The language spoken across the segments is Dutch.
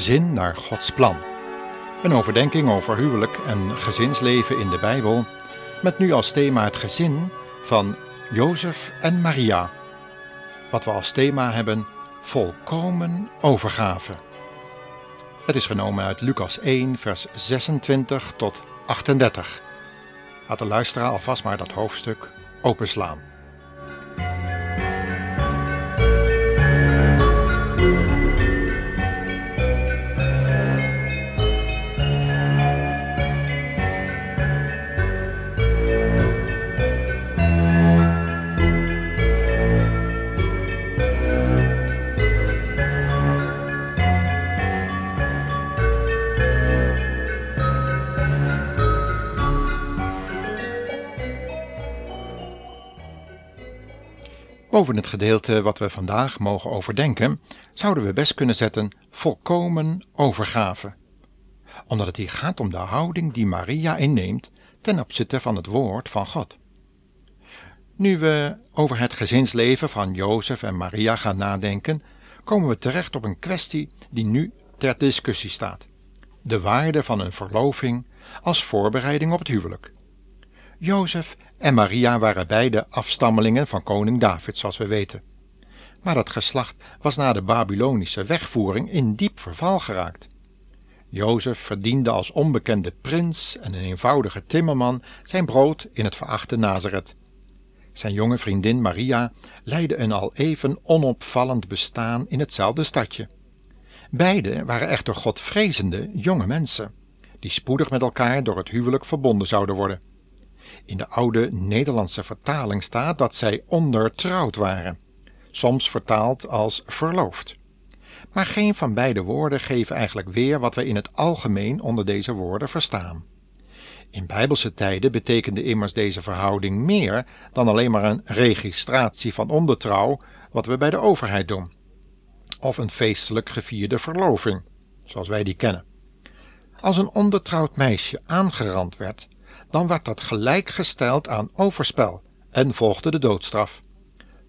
gezin naar Gods plan. Een overdenking over huwelijk en gezinsleven in de Bijbel, met nu als thema het gezin van Jozef en Maria. Wat we als thema hebben, volkomen overgave. Het is genomen uit Lucas 1, vers 26 tot 38. Laat de luisteraar alvast maar dat hoofdstuk openslaan. Boven het gedeelte wat we vandaag mogen overdenken, zouden we best kunnen zetten volkomen overgave. Omdat het hier gaat om de houding die Maria inneemt ten opzichte van het woord van God. Nu we over het gezinsleven van Jozef en Maria gaan nadenken, komen we terecht op een kwestie die nu ter discussie staat: de waarde van een verloving als voorbereiding op het huwelijk. Jozef en Maria waren beide afstammelingen van koning David, zoals we weten. Maar dat geslacht was na de Babylonische wegvoering in diep verval geraakt. Jozef verdiende als onbekende prins en een eenvoudige timmerman zijn brood in het verachte Nazareth. Zijn jonge vriendin Maria leidde een al even onopvallend bestaan in hetzelfde stadje. Beiden waren echter godvrezende jonge mensen, die spoedig met elkaar door het huwelijk verbonden zouden worden. In de oude Nederlandse vertaling staat dat zij ondertrouwd waren, soms vertaald als verloofd. Maar geen van beide woorden geven eigenlijk weer wat wij in het algemeen onder deze woorden verstaan. In bijbelse tijden betekende immers deze verhouding meer dan alleen maar een registratie van ondertrouw, wat we bij de overheid doen, of een feestelijk gevierde verloving, zoals wij die kennen. Als een ondertrouwd meisje aangerand werd, dan werd dat gelijkgesteld aan overspel en volgde de doodstraf.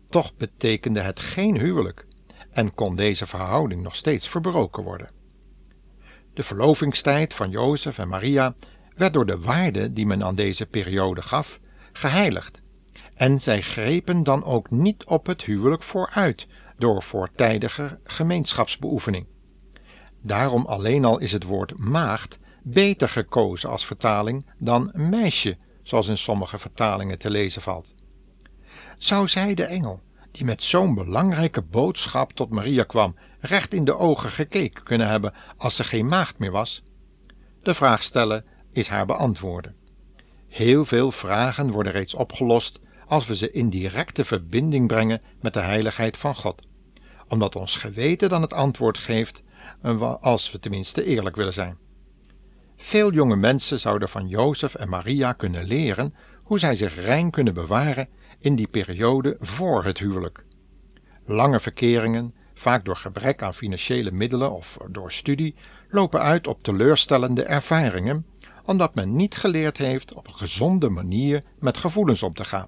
Toch betekende het geen huwelijk en kon deze verhouding nog steeds verbroken worden. De verlovingstijd van Jozef en Maria werd door de waarde die men aan deze periode gaf, geheiligd, en zij grepen dan ook niet op het huwelijk vooruit door voortijdige gemeenschapsbeoefening. Daarom alleen al is het woord maagd beter gekozen als vertaling dan meisje, zoals in sommige vertalingen te lezen valt. Zou zij de engel, die met zo'n belangrijke boodschap tot Maria kwam, recht in de ogen gekeken kunnen hebben als ze geen maagd meer was? De vraag stellen is haar beantwoorden. Heel veel vragen worden reeds opgelost als we ze in directe verbinding brengen met de heiligheid van God, omdat ons geweten dan het antwoord geeft, als we tenminste eerlijk willen zijn. Veel jonge mensen zouden van Jozef en Maria kunnen leren hoe zij zich rein kunnen bewaren in die periode voor het huwelijk. Lange verkeringen, vaak door gebrek aan financiële middelen of door studie, lopen uit op teleurstellende ervaringen, omdat men niet geleerd heeft op een gezonde manier met gevoelens om te gaan.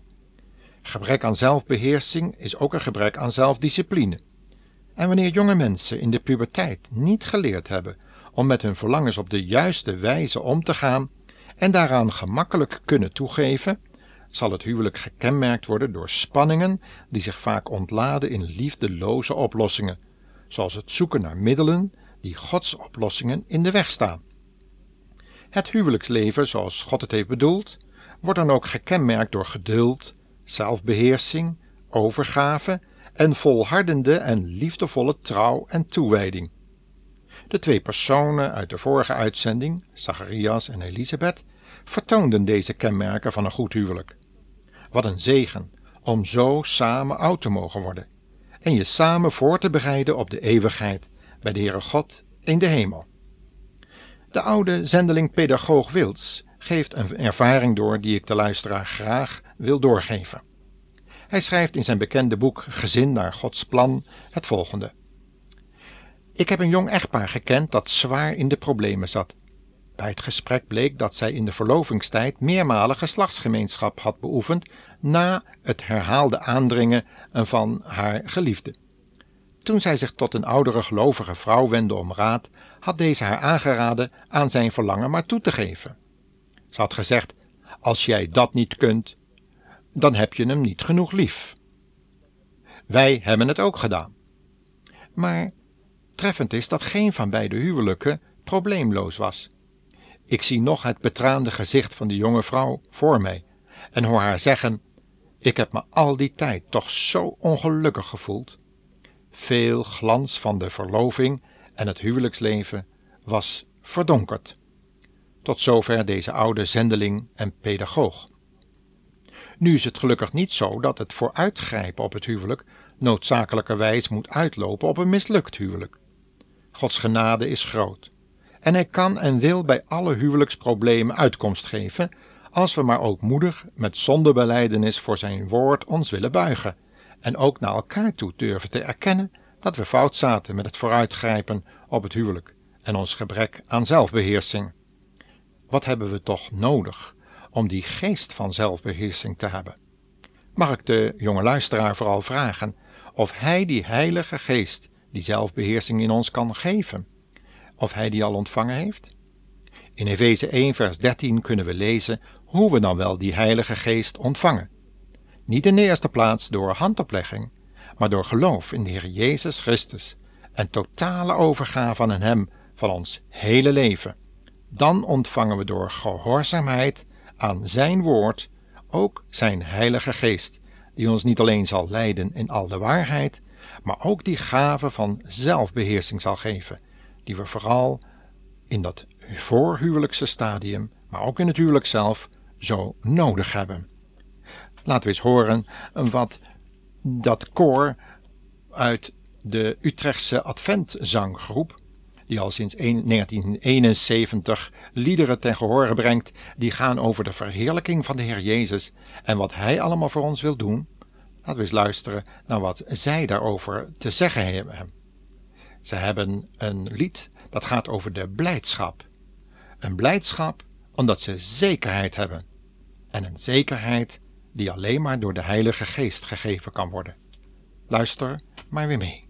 Gebrek aan zelfbeheersing is ook een gebrek aan zelfdiscipline. En wanneer jonge mensen in de puberteit niet geleerd hebben om met hun verlangens op de juiste wijze om te gaan en daaraan gemakkelijk kunnen toegeven, zal het huwelijk gekenmerkt worden door spanningen die zich vaak ontladen in liefdeloze oplossingen, zoals het zoeken naar middelen die Gods oplossingen in de weg staan. Het huwelijksleven, zoals God het heeft bedoeld, wordt dan ook gekenmerkt door geduld, zelfbeheersing, overgave en volhardende en liefdevolle trouw en toewijding. De twee personen uit de vorige uitzending, Zacharias en Elisabeth, vertoonden deze kenmerken van een goed huwelijk. Wat een zegen om zo samen oud te mogen worden en je samen voor te bereiden op de eeuwigheid bij de Heere God in de hemel. De oude zendeling pedagoog Wils geeft een ervaring door die ik de luisteraar graag wil doorgeven. Hij schrijft in zijn bekende boek Gezin naar Gods plan het volgende. Ik heb een jong echtpaar gekend dat zwaar in de problemen zat. Bij het gesprek bleek dat zij in de verlovingstijd meermalen geslachtsgemeenschap had beoefend na het herhaalde aandringen van haar geliefde. Toen zij zich tot een oudere gelovige vrouw wendde om raad, had deze haar aangeraden aan zijn verlangen maar toe te geven. Ze had gezegd: Als jij dat niet kunt, dan heb je hem niet genoeg lief. Wij hebben het ook gedaan. Maar treffend is dat geen van beide huwelijken probleemloos was. Ik zie nog het betraande gezicht van de jonge vrouw voor mij en hoor haar zeggen: Ik heb me al die tijd toch zo ongelukkig gevoeld. Veel glans van de verloving en het huwelijksleven was verdonkerd. Tot zover deze oude zendeling en pedagoog. Nu is het gelukkig niet zo dat het vooruitgrijpen op het huwelijk noodzakelijkerwijs moet uitlopen op een mislukt huwelijk. Gods genade is groot. En hij kan en wil bij alle huwelijksproblemen uitkomst geven, als we maar ook moedig met zondebeleidenis voor zijn woord ons willen buigen en ook naar elkaar toe durven te erkennen dat we fout zaten met het vooruitgrijpen op het huwelijk en ons gebrek aan zelfbeheersing. Wat hebben we toch nodig om die geest van zelfbeheersing te hebben? Mag ik de jonge luisteraar vooral vragen of hij die heilige geest, die zelfbeheersing in ons kan geven, of hij die al ontvangen heeft? In Efeze 1 vers 13 kunnen we lezen hoe we dan wel die heilige geest ontvangen. Niet in de eerste plaats door handoplegging, maar door geloof in de Heer Jezus Christus en totale overgave aan Hem van ons hele leven. Dan ontvangen we door gehoorzaamheid aan Zijn woord ook Zijn Heilige Geest, die ons niet alleen zal leiden in al de waarheid, maar ook die gave van zelfbeheersing zal geven, die we vooral in dat voorhuwelijkse stadium, maar ook in het huwelijk zelf, zo nodig hebben. Laten we eens horen wat dat koor uit de Utrechtse Adventzanggroep, die al sinds 1971 liederen ten gehore brengt, die gaan over de verheerlijking van de Heer Jezus en wat Hij allemaal voor ons wil doen. Laten we eens luisteren naar wat zij daarover te zeggen hebben. Ze hebben een lied dat gaat over de blijdschap. Een blijdschap omdat ze zekerheid hebben. En een zekerheid die alleen maar door de Heilige Geest gegeven kan worden. Luister maar weer mee.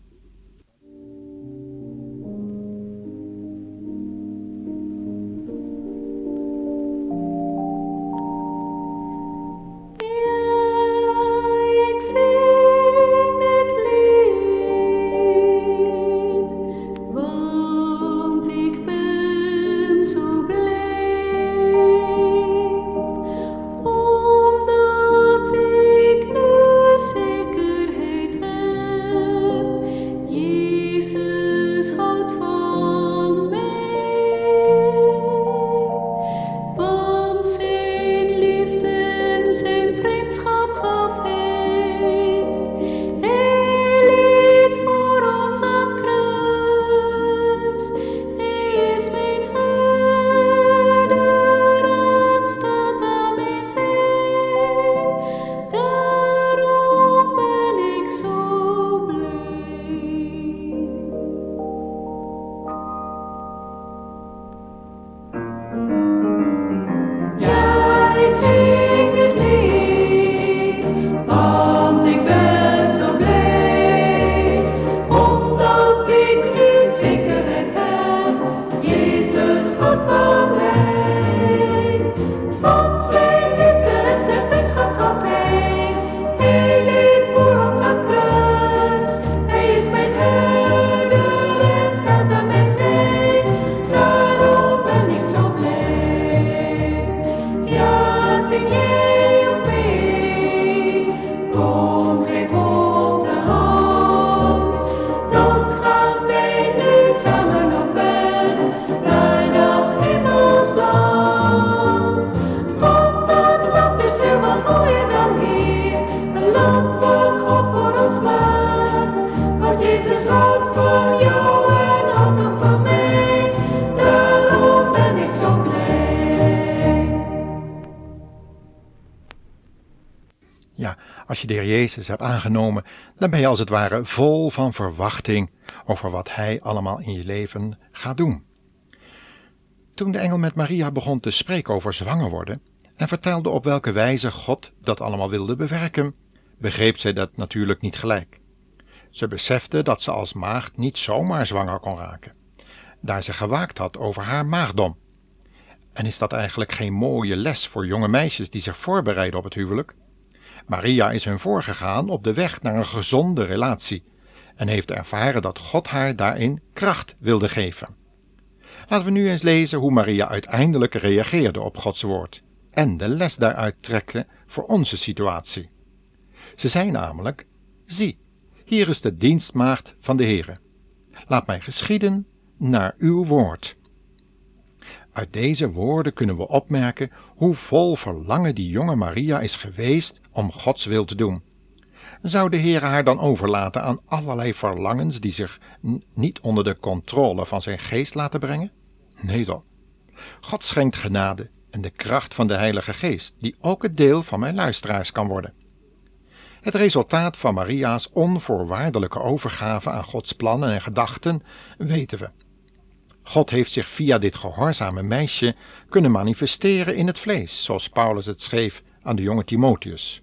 Als je de Heer Jezus hebt aangenomen, dan ben je als het ware vol van verwachting over wat Hij allemaal in je leven gaat doen. Toen de engel met Maria begon te spreken over zwanger worden en vertelde op welke wijze God dat allemaal wilde bewerken, begreep zij dat natuurlijk niet gelijk. Ze besefte dat ze als maagd niet zomaar zwanger kon raken, daar ze gewaakt had over haar maagdom. En is dat eigenlijk geen mooie les voor jonge meisjes die zich voorbereiden op het huwelijk? Maria is hun voorgegaan op de weg naar een gezonde relatie en heeft ervaren dat God haar daarin kracht wilde geven. Laten we nu eens lezen hoe Maria uiteindelijk reageerde op Gods woord en de les daaruit trekken voor onze situatie. Ze zei namelijk: Zie, hier is de dienstmaagd van de Heere. Laat mij geschieden naar uw woord. Uit deze woorden kunnen we opmerken hoe vol verlangen die jonge Maria is geweest om Gods wil te doen. Zou de Heer haar dan overlaten aan allerlei verlangens die zich niet onder de controle van zijn geest laten brengen? Nee dan. God schenkt genade en de kracht van de Heilige Geest, die ook het deel van mijn luisteraars kan worden. Het resultaat van Maria's onvoorwaardelijke overgave aan Gods plannen en gedachten weten we. God heeft zich via dit gehoorzame meisje kunnen manifesteren in het vlees, zoals Paulus het schreef aan de jonge Timotheus.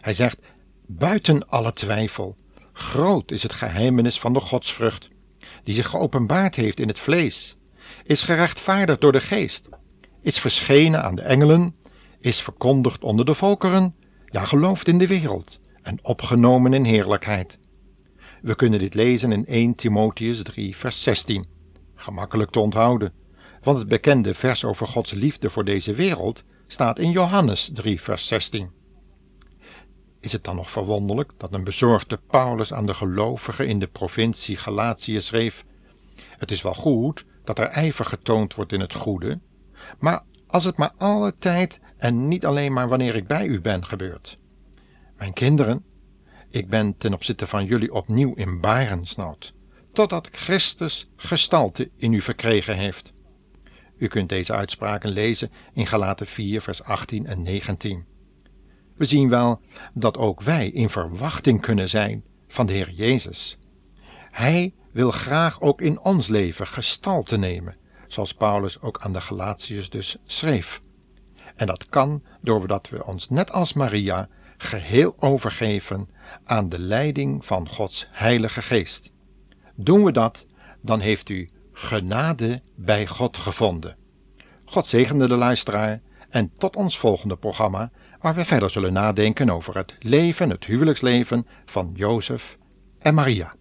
Hij zegt: Buiten alle twijfel, groot is het geheimenis van de godsvrucht, die zich geopenbaard heeft in het vlees, is gerechtvaardigd door de geest, is verschenen aan de engelen, is verkondigd onder de volkeren, ja gelooft in de wereld en opgenomen in heerlijkheid. We kunnen dit lezen in 1 Timotheus 3, vers 16. Gemakkelijk te onthouden, want het bekende vers over Gods liefde voor deze wereld staat in Johannes 3, vers 16. Is het dan nog verwonderlijk dat een bezorgde Paulus aan de gelovigen in de provincie Galatië schreef: Het is wel goed dat er ijver getoond wordt in het goede, maar als het maar alle tijd en niet alleen maar wanneer ik bij u ben gebeurt. Mijn kinderen, ik ben ten opzichte van jullie opnieuw in barensnood, totdat Christus gestalte in u verkregen heeft. U kunt deze uitspraken lezen in Galaten 4, vers 18 en 19. We zien wel dat ook wij in verwachting kunnen zijn van de Heer Jezus. Hij wil graag ook in ons leven gestalte nemen, zoals Paulus ook aan de Galatiërs dus schreef. En dat kan doordat we ons net als Maria geheel overgeven aan de leiding van Gods Heilige Geest. Doen we dat, dan heeft u genade bij God gevonden. God zegende de luisteraar en tot ons volgende programma, waar we verder zullen nadenken over het leven, het huwelijksleven van Jozef en Maria.